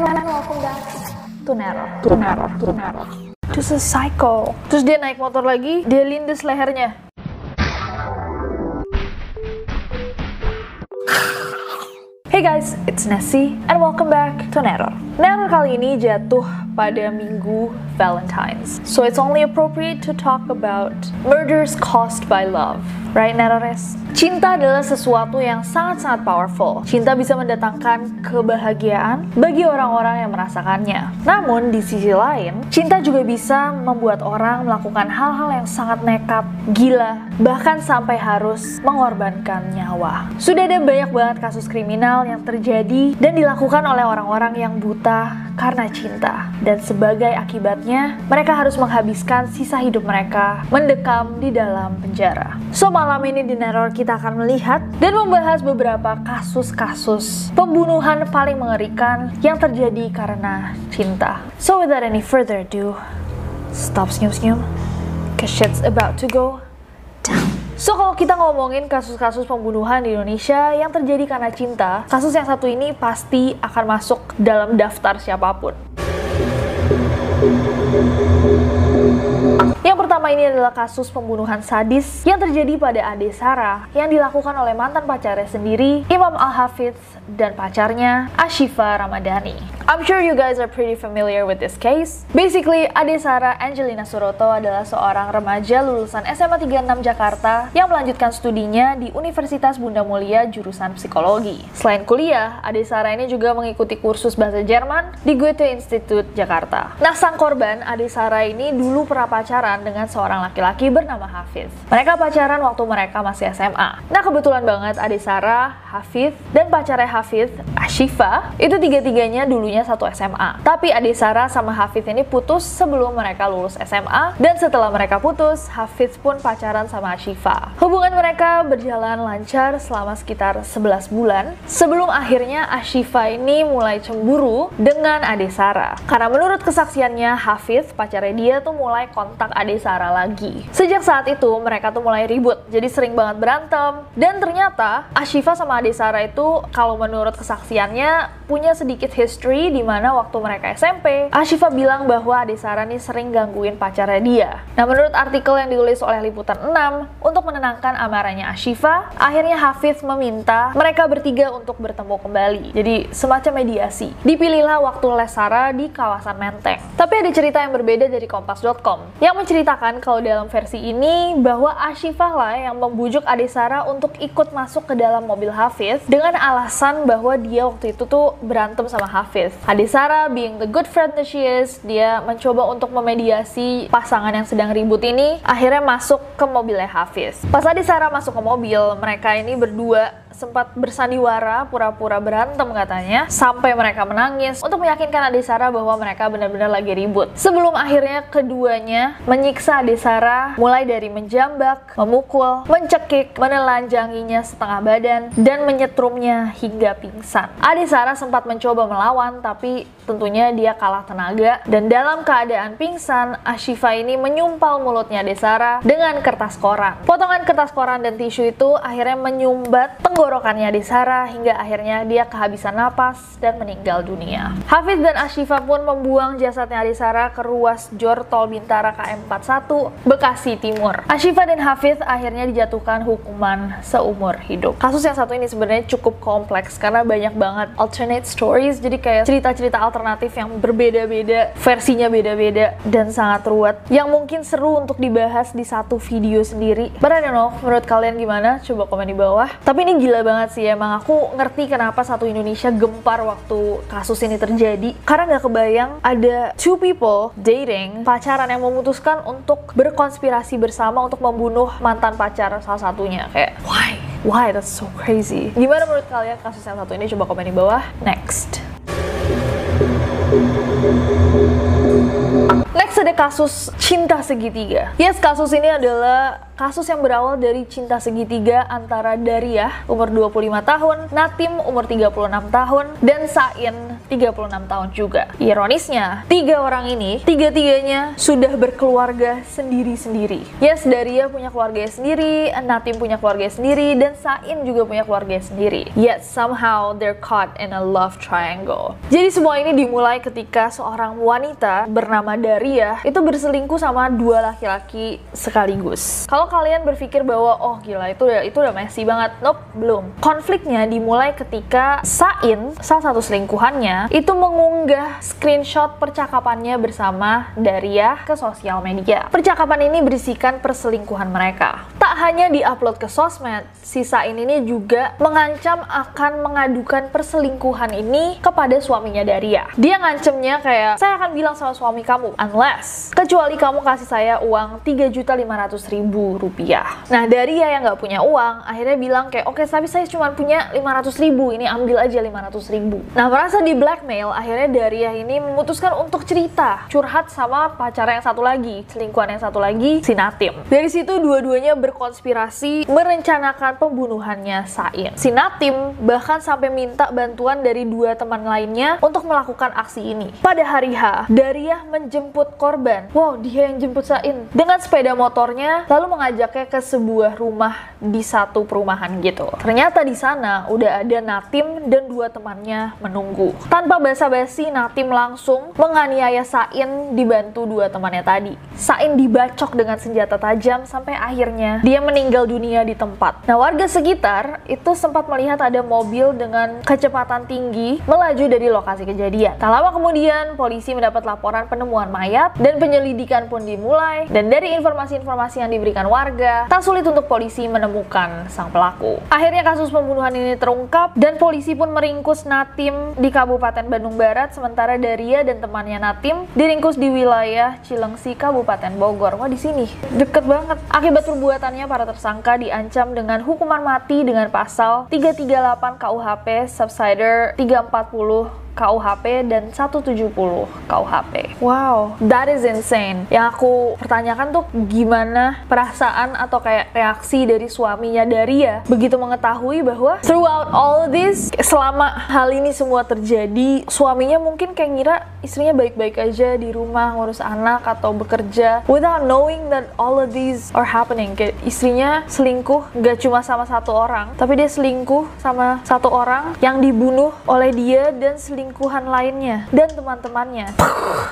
And welcome back to Nero. To Nero, to Nero. This is psycho. Terus dia naik motor lagi, dia lindes lehernya. Hey guys, it's Nessie and welcome back to Neror. Neror kali ini jatuh pada minggu Valentine's. So it's only appropriate to talk about murders caused by love. Right, Nerores? Cinta adalah sesuatu yang sangat-sangat powerful. Cinta bisa mendatangkan kebahagiaan bagi orang-orang yang merasakannya. Namun, di sisi lain, cinta juga bisa membuat orang melakukan hal-hal yang sangat nekat, gila, bahkan sampai harus mengorbankan nyawa. Sudah ada banyak banget kasus kriminal yang terjadi dan dilakukan oleh orang-orang yang buta karena cinta. Dan sebagai akibatnya, mereka harus menghabiskan sisa hidup mereka mendekam di dalam penjara. So, malam ini di Neror kita akan melihat dan membahas beberapa kasus-kasus pembunuhan paling mengerikan yang terjadi karena cinta. So, without any further ado, stop senyum-senyum, cause shit's about to go. So kalau kita ngomongin kasus-kasus pembunuhan di Indonesia yang terjadi karena cinta, kasus yang satu ini pasti akan masuk dalam daftar siapa pun. Yang pertama ini adalah kasus pembunuhan sadis yang terjadi pada Ade Sarah yang dilakukan oleh mantan pacarnya sendiri, Imam Al-Hafidz dan pacarnya Ashifa Ramadhani. I'm sure you guys are pretty familiar with this case. Basically, Ade Sarah Angelina Suroto adalah seorang remaja lulusan SMA 36 Jakarta yang melanjutkan studinya di Universitas Bunda Mulia jurusan psikologi. Selain kuliah, Ade Sarah ini juga mengikuti kursus bahasa Jerman di Goethe Institute Jakarta. Nah, sang korban Ade Sarah ini dulu pernah pacaran dengan seorang laki-laki bernama Hafiz. Mereka pacaran waktu mereka masih SMA. Nah, kebetulan banget Ade Sarah, Hafiz, dan pacarnya Hafiz, Ashifa, itu tiga-tiganya dulunya satu SMA. Tapi Ade Sarah sama Hafiz ini putus sebelum mereka lulus SMA, dan setelah mereka putus, Hafiz pun pacaran sama Ashifa. Hubungan mereka berjalan lancar selama sekitar 11 bulan, sebelum akhirnya Ashifa ini mulai cemburu dengan Ade Sarah. Karena menurut kesaksiannya, Hafiz, pacarnya dia tuh mulai kontak Ade Sarah lagi. Sejak saat itu, mereka tuh mulai ribut, jadi sering banget berantem. Dan ternyata, Ashifa sama Ade Sarah itu, kalau menurut kesaksiannya, punya sedikit history di mana waktu mereka SMP, Ashifa bilang bahwa Ade Sarah nih sering gangguin pacarnya dia. Nah, menurut artikel yang ditulis oleh Liputan 6, untuk menenangkan amarahnya Ashifa, akhirnya Hafiz meminta mereka bertiga untuk bertemu kembali. Jadi, semacam mediasi. Dipilihlah waktu les Sarah di kawasan Menteng. Tapi ada cerita yang berbeda dari kompas.com yang menceritakan kalau dalam versi ini bahwa Ashifah lah yang membujuk Ade Sarah untuk ikut masuk ke dalam mobil Hafiz dengan alasan bahwa dia waktu itu tuh berantem sama Hafiz. Ade Sarah being the good friend that she is, dia mencoba untuk memediasi pasangan yang sedang ribut ini, akhirnya masuk ke mobilnya Hafiz. Pas Ade Sarah masuk ke mobil, mereka ini berdua sempat bersandiwara pura-pura berantem katanya sampai mereka menangis untuk meyakinkan Ade Sarah bahwa mereka benar-benar lagi ribut. Sebelum akhirnya keduanya menyiksa Ade Sarah mulai dari menjambak, memukul, mencekik, menelanjanginya setengah badan dan menyetrumnya hingga pingsan. Ade Sarah sempat mencoba melawan tapi tentunya dia kalah tenaga dan dalam keadaan pingsan Ashifa ini menyumpal mulutnya Ade Sarah dengan kertas koran. Potongan kertas koran dan tisu itu akhirnya menyumbat tenggorokannya Desara hingga akhirnya dia kehabisan napas dan meninggal dunia. Hafiz dan Ashifa pun membuang jasadnya Desara ke ruas Jor Tol Bintara KM41, Bekasi Timur. Ashifa dan Hafiz akhirnya dijatuhkan hukuman seumur hidup. Kasus yang satu ini sebenarnya cukup kompleks karena banyak banget alternate stories, jadi kayak cerita-cerita alternatif yang berbeda-beda, versinya beda-beda dan sangat ruwet. Yang mungkin seru untuk dibahas di satu video sendiri. Know, menurut kalian gimana? Coba komen di bawah. Tapi ini gila banget sih, emang aku ngerti kenapa satu Indonesia gempar waktu kasus ini terjadi. Karena nggak kebayang ada two people dating, pacaran yang memutuskan untuk berkonspirasi bersama untuk membunuh mantan pacar salah satunya. Kayak, why? Why? That's so crazy. Gimana menurut kalian kasus yang satu ini? Coba komen di bawah. Next. Next ada kasus cinta segitiga. Yes, kasus ini adalah kasus yang berawal dari cinta segitiga antara Daria umur 25 tahun, Natim umur 36 tahun, dan Sain 36 tahun juga. Ironisnya, tiga orang ini, tiga-tiganya sudah berkeluarga sendiri-sendiri. Yes, Daria punya keluarga sendiri, Natim punya keluarga sendiri, dan Sain juga punya keluarga sendiri. Yet somehow they're caught in a love triangle. Jadi semua ini dimulai ketika seorang wanita bernama Daria itu berselingkuh sama dua laki-laki sekaligus. Kalau kalian berpikir bahwa oh gila itu udah itu udah messy banget, nope, belum. Konfliknya dimulai ketika Sain, salah satu selingkuhannya, itu mengunggah screenshot percakapannya bersama Daria ke sosial media. Percakapan ini berisikan perselingkuhan mereka. Tak hanya diupload ke sosmed, si Sain ini juga mengancam akan mengadukan perselingkuhan ini kepada suaminya Daria. Dia ngancemnya kayak, saya akan bilang sama suami kamu, unless, kecuali kamu kasih saya uang 3.500.000 rupiah. Nah dari ya yang nggak punya uang, akhirnya bilang kayak oke okay, tapi saya cuma punya 500 ribu, ini ambil aja 500 ribu. Nah merasa di blackmail, akhirnya Daria ini memutuskan untuk cerita, curhat sama pacar yang satu lagi, selingkuhan yang satu lagi, si Natim. Dari situ dua-duanya berkonspirasi merencanakan pembunuhannya Sain. Si Natim bahkan sampai minta bantuan dari dua teman lainnya untuk melakukan aksi ini. Pada hari H, Daria menjemput korban. Wow, dia yang jemput Sain dengan sepeda motornya, lalu mengajak mengajaknya ke sebuah rumah di satu perumahan gitu. Ternyata di sana udah ada Natim dan dua temannya menunggu. Tanpa basa-basi, Natim langsung menganiaya Sain dibantu dua temannya tadi. Sain dibacok dengan senjata tajam sampai akhirnya dia meninggal dunia di tempat. Nah, warga sekitar itu sempat melihat ada mobil dengan kecepatan tinggi melaju dari lokasi kejadian. Tak lama kemudian, polisi mendapat laporan penemuan mayat dan penyelidikan pun dimulai. Dan dari informasi-informasi yang diberikan warga, tak sulit untuk polisi menemukan sang pelaku. Akhirnya kasus pembunuhan ini terungkap dan polisi pun meringkus Natim di Kabupaten Bandung Barat sementara Daria dan temannya Natim diringkus di wilayah Cilengsi Kabupaten Bogor. Wah di sini deket banget. Akibat perbuatannya para tersangka diancam dengan hukuman mati dengan pasal 338 KUHP Subsider 340 KUHP dan 170 KUHP. Wow, that is insane. Yang aku pertanyakan tuh gimana perasaan atau kayak reaksi dari suaminya Daria begitu mengetahui bahwa throughout all this selama hal ini semua terjadi, suaminya mungkin kayak ngira istrinya baik-baik aja di rumah ngurus anak atau bekerja without knowing that all of these are happening. Kayak istrinya selingkuh gak cuma sama satu orang, tapi dia selingkuh sama satu orang yang dibunuh oleh dia dan selingkuh selingkuhan lainnya dan teman-temannya.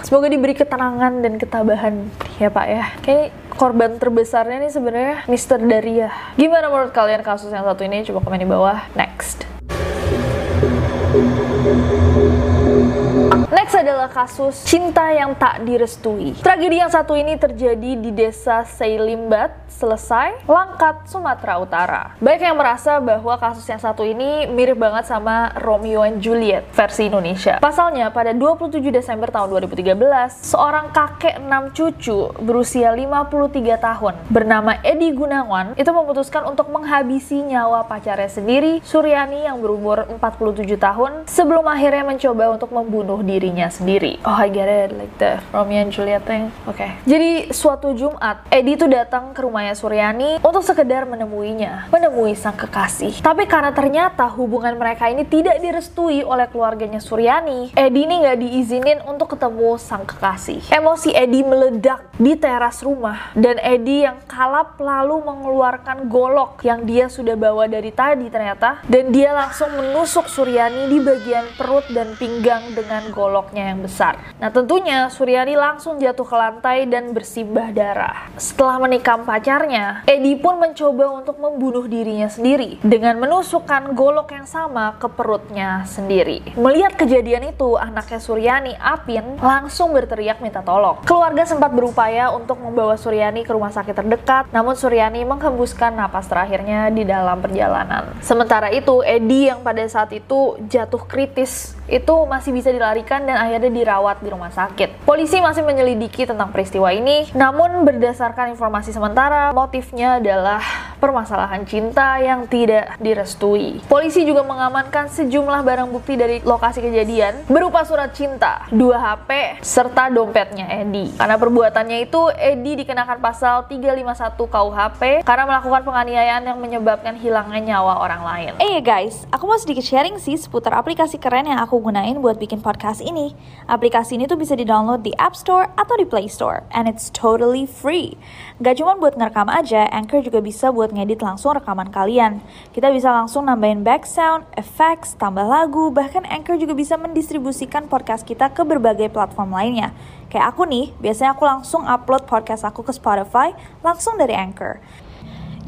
Semoga diberi ketenangan dan ketabahan ya Pak ya. Kayak korban terbesarnya nih sebenarnya Mister Daria. Gimana menurut kalian kasus yang satu ini? Coba komen di bawah. Next. Next adalah kasus cinta yang tak direstui. Tragedi yang satu ini terjadi di desa Seilimbat, Selesai, Langkat, Sumatera Utara. Baik yang merasa bahwa kasus yang satu ini mirip banget sama Romeo and Juliet versi Indonesia. Pasalnya, pada 27 Desember tahun 2013, seorang kakek enam cucu berusia 53 tahun bernama Edi Gunawan itu memutuskan untuk menghabisi nyawa pacarnya sendiri, Suryani yang berumur 47 tahun, sebelum akhirnya mencoba untuk membunuh dirinya dirinya sendiri. Oh, I get it, like the Romeo and Juliet thing. Oke. Okay. Jadi suatu Jumat, Edi itu datang ke rumahnya Suryani untuk sekedar menemuinya, menemui sang kekasih. Tapi karena ternyata hubungan mereka ini tidak direstui oleh keluarganya Suryani, Edi ini nggak diizinin untuk ketemu sang kekasih. Emosi Edi meledak di teras rumah dan Edi yang kalap lalu mengeluarkan golok yang dia sudah bawa dari tadi ternyata dan dia langsung menusuk Suryani di bagian perut dan pinggang dengan goloknya yang besar. Nah tentunya Suryani langsung jatuh ke lantai dan bersimbah darah. Setelah menikam pacarnya, Edi pun mencoba untuk membunuh dirinya sendiri dengan menusukkan golok yang sama ke perutnya sendiri. Melihat kejadian itu, anaknya Suryani, Apin, langsung berteriak minta tolong. Keluarga sempat berupaya untuk membawa Suryani ke rumah sakit terdekat, namun Suryani menghembuskan napas terakhirnya di dalam perjalanan. Sementara itu, Edi yang pada saat itu jatuh kritis itu masih bisa dilarikan dan akhirnya dirawat di rumah sakit. Polisi masih menyelidiki tentang peristiwa ini, namun berdasarkan informasi sementara, motifnya adalah permasalahan cinta yang tidak direstui. Polisi juga mengamankan sejumlah barang bukti dari lokasi kejadian berupa surat cinta, dua HP, serta dompetnya Edi. Karena perbuatannya itu, Edi dikenakan pasal 351 KUHP karena melakukan penganiayaan yang menyebabkan hilangnya nyawa orang lain. Eh hey guys, aku mau sedikit sharing sih seputar aplikasi keren yang aku gunain buat bikin podcast. Aplikasi ini tuh bisa di-download di App Store atau di Play Store, and it's totally free. Gak cuma buat ngerekam aja, Anchor juga bisa buat ngedit langsung rekaman kalian. Kita bisa langsung nambahin back sound, effects, tambah lagu, bahkan Anchor juga bisa mendistribusikan podcast kita ke berbagai platform lainnya. Kayak aku nih, biasanya aku langsung upload podcast aku ke Spotify langsung dari Anchor.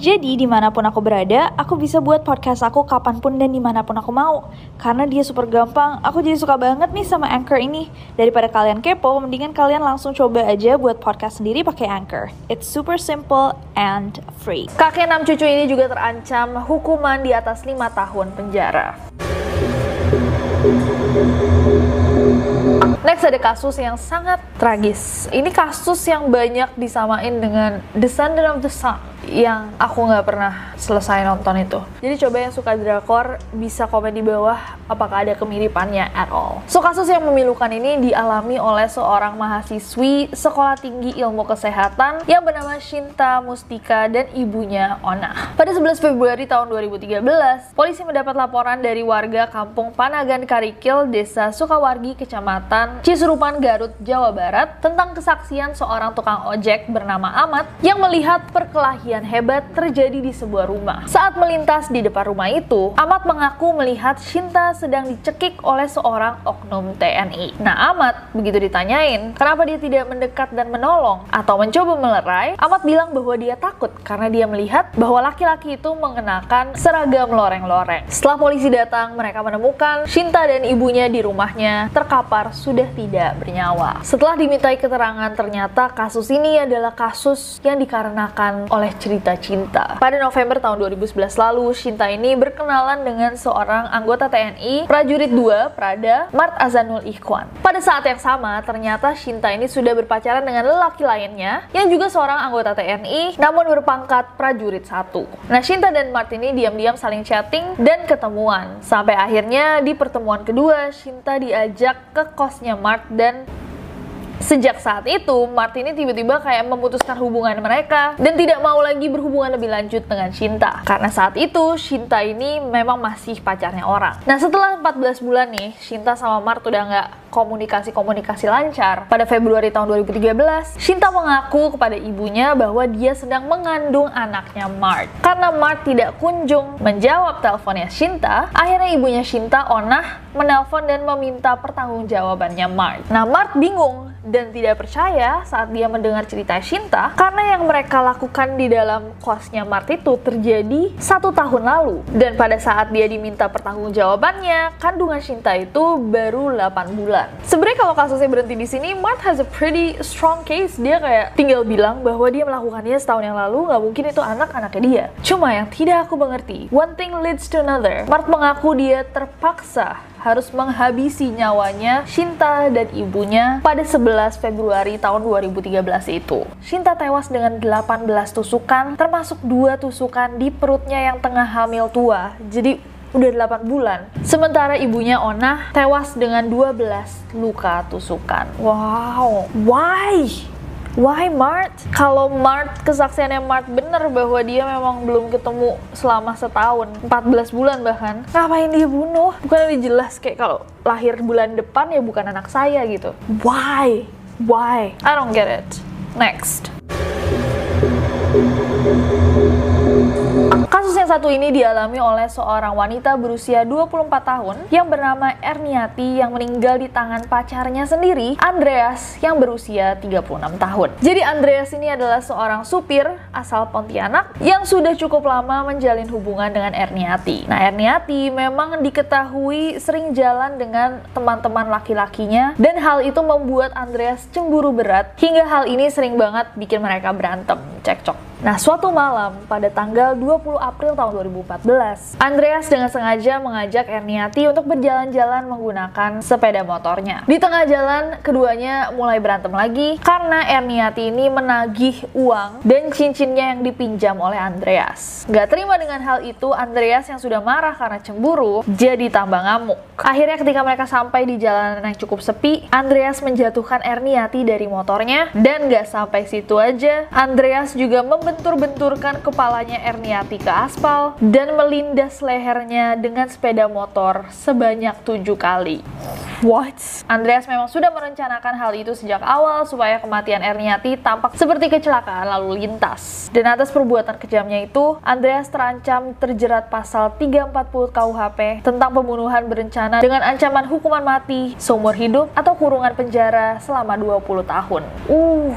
Jadi di mana pun aku berada, aku bisa buat podcast aku kapan pun dan di mana pun aku mau. Karena dia super gampang, aku jadi suka banget nih sama Anchor ini. Daripada kalian kepo, mendingan kalian langsung coba aja buat podcast sendiri pakai Anchor. It's super simple and free. Kakek enam cucu ini juga terancam hukuman di atas 5 tahun penjara. Next ada kasus yang sangat tragis. Ini kasus yang banyak disamain dengan Descendant of the Sun yang aku nggak pernah selesai nonton itu. Jadi coba yang suka drakor bisa komen di bawah apakah ada kemiripannya at all. So kasus yang memilukan ini dialami oleh seorang mahasiswi sekolah tinggi ilmu kesehatan yang bernama Shinta Mustika dan ibunya Ona. Pada 11 Februari tahun 2013, polisi mendapat laporan dari warga kampung Panagan Karikil, Desa Sukawargi, Kecamatan Cisurupan, Garut, Jawa Barat tentang kesaksian seorang tukang ojek bernama Ahmad yang melihat perkelahian hebat terjadi di sebuah rumah. Saat melintas di depan rumah itu, Ahmad mengaku melihat Shinta sedang dicekik oleh seorang oknum TNI. Nah, Ahmad begitu ditanyain, kenapa dia tidak mendekat dan menolong atau mencoba melerai, Ahmad bilang bahwa dia takut karena dia melihat bahwa laki-laki itu mengenakan seragam loreng-loreng. Setelah polisi datang, mereka menemukan Shinta dan ibunya di rumahnya terkapar sudah tidak bernyawa. Setelah dimintai keterangan, ternyata kasus ini adalah kasus yang dikarenakan oleh cerita cinta. Pada November tahun 2011 lalu, Shinta ini berkenalan dengan seorang anggota TNI, prajurit 2, Prada, Mart Azanul Ikhwan. Pada saat yang sama, ternyata Shinta ini sudah berpacaran dengan lelaki lainnya, yang juga seorang anggota TNI, namun berpangkat prajurit 1. Nah, Shinta dan Mart ini diam-diam saling chatting dan ketemuan. Sampai akhirnya di pertemuan kedua, Shinta diajak ke kosnya Mart dan Sejak saat itu, Martini tiba-tiba kayak memutuskan hubungan mereka dan tidak mau lagi berhubungan lebih lanjut dengan Shinta. Karena saat itu, Shinta ini memang masih pacarnya orang. Nah, setelah 14 bulan nih, Shinta sama Mart udah nggak komunikasi-komunikasi lancar. Pada Februari tahun 2013, Shinta mengaku kepada ibunya bahwa dia sedang mengandung anaknya Mart. Karena Mart tidak kunjung menjawab teleponnya Shinta, akhirnya ibunya Shinta, Onah, menelpon dan meminta pertanggungjawabannya Mart. Nah, Mart bingung dan tidak percaya saat dia mendengar cerita Shinta karena yang mereka lakukan di dalam kosnya Mart itu terjadi satu tahun lalu. Dan pada saat dia diminta pertanggungjawabannya kandungan Shinta itu baru 8 bulan. Sebenarnya kalau kasusnya berhenti di sini Mart has a pretty strong case. Dia kayak tinggal bilang bahwa dia melakukannya setahun yang lalu nggak mungkin itu anak-anaknya dia. Cuma yang tidak aku mengerti one thing leads to another. Mart mengaku dia terpaksa harus menghabisi nyawanya Shinta dan ibunya pada 11 Februari tahun 2013 itu. Shinta tewas dengan 18 tusukan, termasuk dua tusukan di perutnya yang tengah hamil tua. Jadi udah 8 bulan. Sementara ibunya Ona tewas dengan 12 luka tusukan. Wow, why? Why Mart? Kalau Mart, kesaksiannya Mart bener bahwa dia memang belum ketemu selama setahun, 14 bulan bahkan. Ngapain dia bunuh? Bukan jelas kayak kalau lahir bulan depan ya bukan anak saya gitu. Why? Why? I don't get it. Next. Kasus yang satu ini dialami oleh seorang wanita berusia 24 tahun yang bernama Erniati yang meninggal di tangan pacarnya sendiri, Andreas yang berusia 36 tahun. Jadi Andreas ini adalah seorang supir asal Pontianak yang sudah cukup lama menjalin hubungan dengan Erniati. Nah, Erniati memang diketahui sering jalan dengan teman-teman laki-lakinya dan hal itu membuat Andreas cemburu berat hingga hal ini sering banget bikin mereka berantem, cekcok. Nah, suatu malam pada tanggal 20 April tahun 2014, Andreas dengan sengaja mengajak Erniati untuk berjalan-jalan menggunakan sepeda motornya. Di tengah jalan, keduanya mulai berantem lagi karena Erniati ini menagih uang dan cincinnya yang dipinjam oleh Andreas. Gak terima dengan hal itu, Andreas yang sudah marah karena cemburu jadi tambah ngamuk. Akhirnya ketika mereka sampai di jalanan yang cukup sepi, Andreas menjatuhkan Erniati dari motornya dan gak sampai situ aja, Andreas juga membentuk membentur-benturkan kepalanya Erniati ke aspal dan melindas lehernya dengan sepeda motor sebanyak tujuh kali. What? Andreas memang sudah merencanakan hal itu sejak awal supaya kematian Erniati tampak seperti kecelakaan lalu lintas. Dan atas perbuatan kejamnya itu, Andreas terancam terjerat pasal 340 KUHP tentang pembunuhan berencana dengan ancaman hukuman mati, seumur hidup, atau kurungan penjara selama 20 tahun. Uh.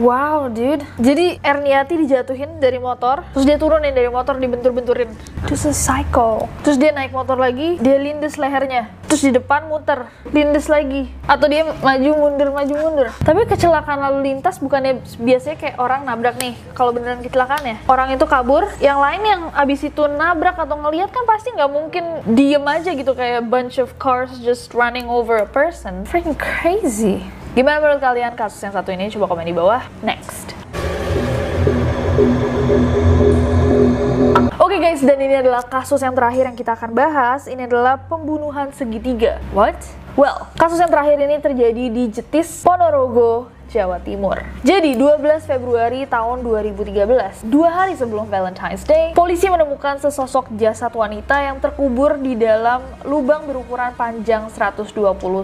Wow, dude. Jadi Erniati dijatuhin dari motor, terus dia turunin dari motor dibentur-benturin. Terus psycho. Terus dia naik motor lagi, dia lindes lehernya. Terus di depan muter, lindes lagi. Atau dia maju mundur, maju mundur. Tapi kecelakaan lalu lintas bukannya biasanya kayak orang nabrak nih. Kalau beneran kecelakaan ya, orang itu kabur, yang lain yang abis itu nabrak atau ngeliat kan pasti nggak mungkin diem aja gitu kayak bunch of cars just running over a person. Freaking crazy. Gimana menurut kalian kasus yang satu ini? Coba komen di bawah. Next. Oke okay guys, dan ini adalah kasus yang terakhir yang kita akan bahas. Ini adalah pembunuhan segitiga. What? Well, kasus yang terakhir ini terjadi di Jetis, Ponorogo, Jawa Timur. Jadi 12 Februari tahun 2013, dua hari sebelum Valentine's Day, polisi menemukan sesosok jasad wanita yang terkubur di dalam lubang berukuran panjang 120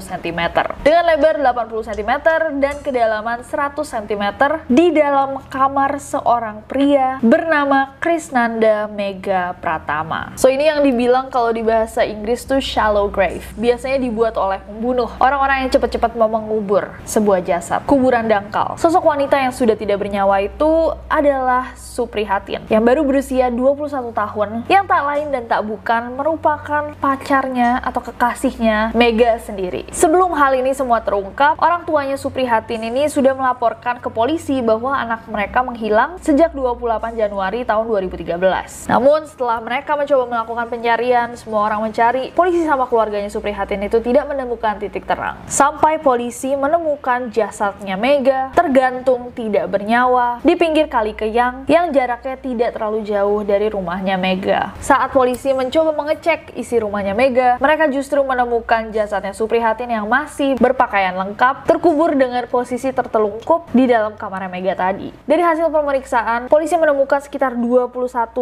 cm dengan lebar 80 cm dan kedalaman 100 cm di dalam kamar seorang pria bernama Krisnanda Mega Pratama. So ini yang dibilang kalau di bahasa Inggris tuh shallow grave. Biasanya dibuat oleh pembunuh, orang-orang yang cepat-cepat mau mengubur sebuah jasad. Kuburan kuburan dangkal. Sosok wanita yang sudah tidak bernyawa itu adalah Suprihatin yang baru berusia 21 tahun yang tak lain dan tak bukan merupakan pacarnya atau kekasihnya Mega sendiri. Sebelum hal ini semua terungkap, orang tuanya Suprihatin ini sudah melaporkan ke polisi bahwa anak mereka menghilang sejak 28 Januari tahun 2013. Namun setelah mereka mencoba melakukan pencarian, semua orang mencari, polisi sama keluarganya Suprihatin itu tidak menemukan titik terang. Sampai polisi menemukan jasadnya Mega Mega tergantung tidak bernyawa di pinggir kali Keyang yang jaraknya tidak terlalu jauh dari rumahnya Mega. Saat polisi mencoba mengecek isi rumahnya Mega, mereka justru menemukan jasadnya Suprihatin yang masih berpakaian lengkap, terkubur dengan posisi tertelungkup di dalam kamarnya Mega tadi. Dari hasil pemeriksaan, polisi menemukan sekitar 21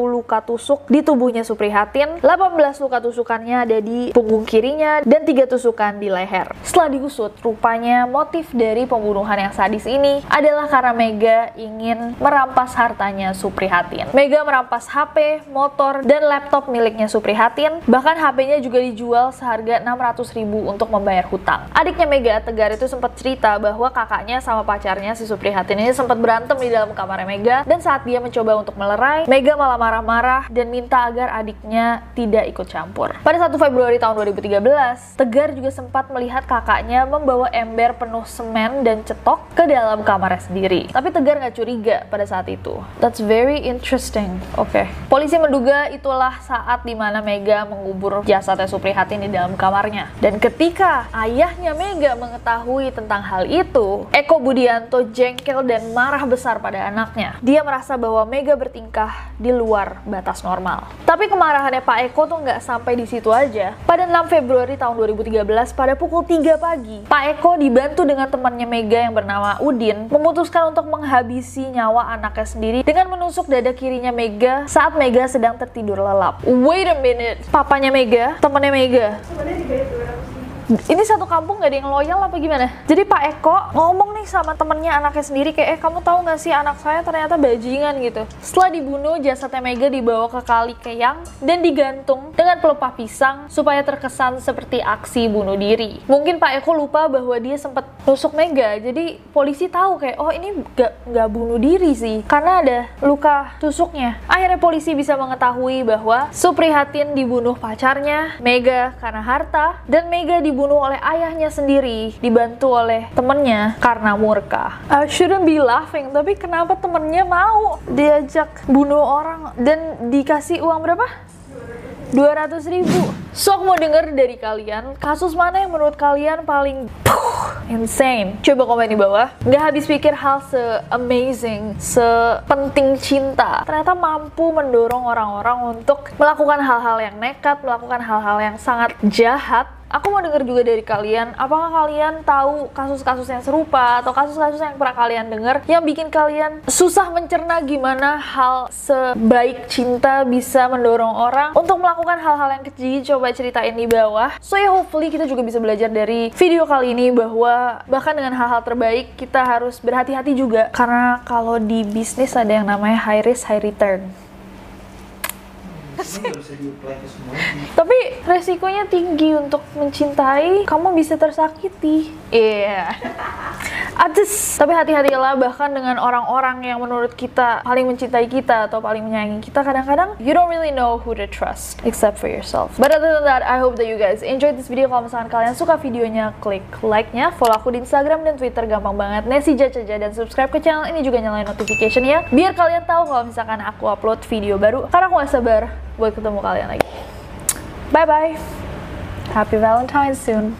luka tusuk di tubuhnya Suprihatin, 18 luka tusukannya ada di punggung kirinya, dan 3 tusukan di leher. Setelah digusut, rupanya motif dari pembunuhan yang sadis ini adalah karena Mega ingin merampas hartanya Suprihatin. Mega merampas HP, motor, dan laptop miliknya Suprihatin. Bahkan HP-nya juga dijual seharga 600 ribu untuk membayar hutang. Adiknya Mega, Tegar itu sempat cerita bahwa kakaknya sama pacarnya si Suprihatin ini sempat berantem di dalam kamar Mega dan saat dia mencoba untuk melerai, Mega malah marah-marah dan minta agar adiknya tidak ikut campur. Pada 1 Februari tahun 2013, Tegar juga sempat melihat kakaknya membawa ember penuh semen dan cetok nyerok ke dalam kamarnya sendiri. Tapi Tegar nggak curiga pada saat itu. That's very interesting. Oke. Okay. Polisi menduga itulah saat di mana Mega mengubur jasadnya Suprihatin di dalam kamarnya. Dan ketika ayahnya Mega mengetahui tentang hal itu, Eko Budianto jengkel dan marah besar pada anaknya. Dia merasa bahwa Mega bertingkah di luar batas normal. Tapi kemarahannya Pak Eko tuh nggak sampai di situ aja. Pada 6 Februari tahun 2013, pada pukul 3 pagi, Pak Eko dibantu dengan temannya Mega yang bernama Udin memutuskan untuk menghabisi nyawa anaknya sendiri dengan menusuk dada kirinya Mega saat Mega sedang tertidur lelap. Wait a minute, papanya Mega, temannya Mega. Ini satu kampung gak ada yang loyal apa gimana? Jadi Pak Eko ngomong nih sama temennya anaknya sendiri kayak, eh kamu tahu gak sih anak saya ternyata bajingan gitu. Setelah dibunuh, jasadnya Mega dibawa ke kali Keyang dan digantung dengan pelepah pisang supaya terkesan seperti aksi bunuh diri. Mungkin Pak Eko lupa bahwa dia sempat nusuk Mega, jadi polisi tahu kayak, oh ini gak, gak bunuh diri sih, karena ada luka tusuknya. Akhirnya polisi bisa mengetahui bahwa Suprihatin dibunuh pacarnya, Mega karena harta, dan Mega dibunuh dibunuh oleh ayahnya sendiri, dibantu oleh temennya karena murka. I shouldn't be laughing, tapi kenapa temennya mau diajak bunuh orang dan dikasih uang berapa? 200 ribu. So mau denger dari kalian, kasus mana yang menurut kalian paling puh, insane? Coba komen di bawah. Gak habis pikir hal se-amazing, sepenting cinta. Ternyata mampu mendorong orang-orang untuk melakukan hal-hal yang nekat, melakukan hal-hal yang sangat jahat Aku mau denger juga dari kalian, apakah kalian tahu kasus-kasus yang serupa atau kasus-kasus yang pernah kalian dengar yang bikin kalian susah mencerna gimana hal sebaik cinta bisa mendorong orang untuk melakukan hal-hal yang kecil? Coba ceritain di bawah. So ya hopefully kita juga bisa belajar dari video kali ini bahwa bahkan dengan hal-hal terbaik kita harus berhati-hati juga karena kalau di bisnis ada yang namanya high risk high return. Tapi resikonya tinggi untuk mencintai, kamu bisa tersakiti. Iya. Yeah. Atis. Tapi hati-hatilah bahkan dengan orang-orang yang menurut kita paling mencintai kita atau paling menyayangi kita kadang-kadang you don't really know who to trust except for yourself. But other than that, I hope that you guys enjoyed this video. Kalau misalkan kalian suka videonya, klik like-nya, follow aku di Instagram dan Twitter gampang banget. Nesi Jajaja dan subscribe ke channel ini juga nyalain notification ya biar kalian tahu kalau misalkan aku upload video baru. Karena aku gak sabar buat ketemu kalian lagi. Bye bye. Happy Valentine's soon.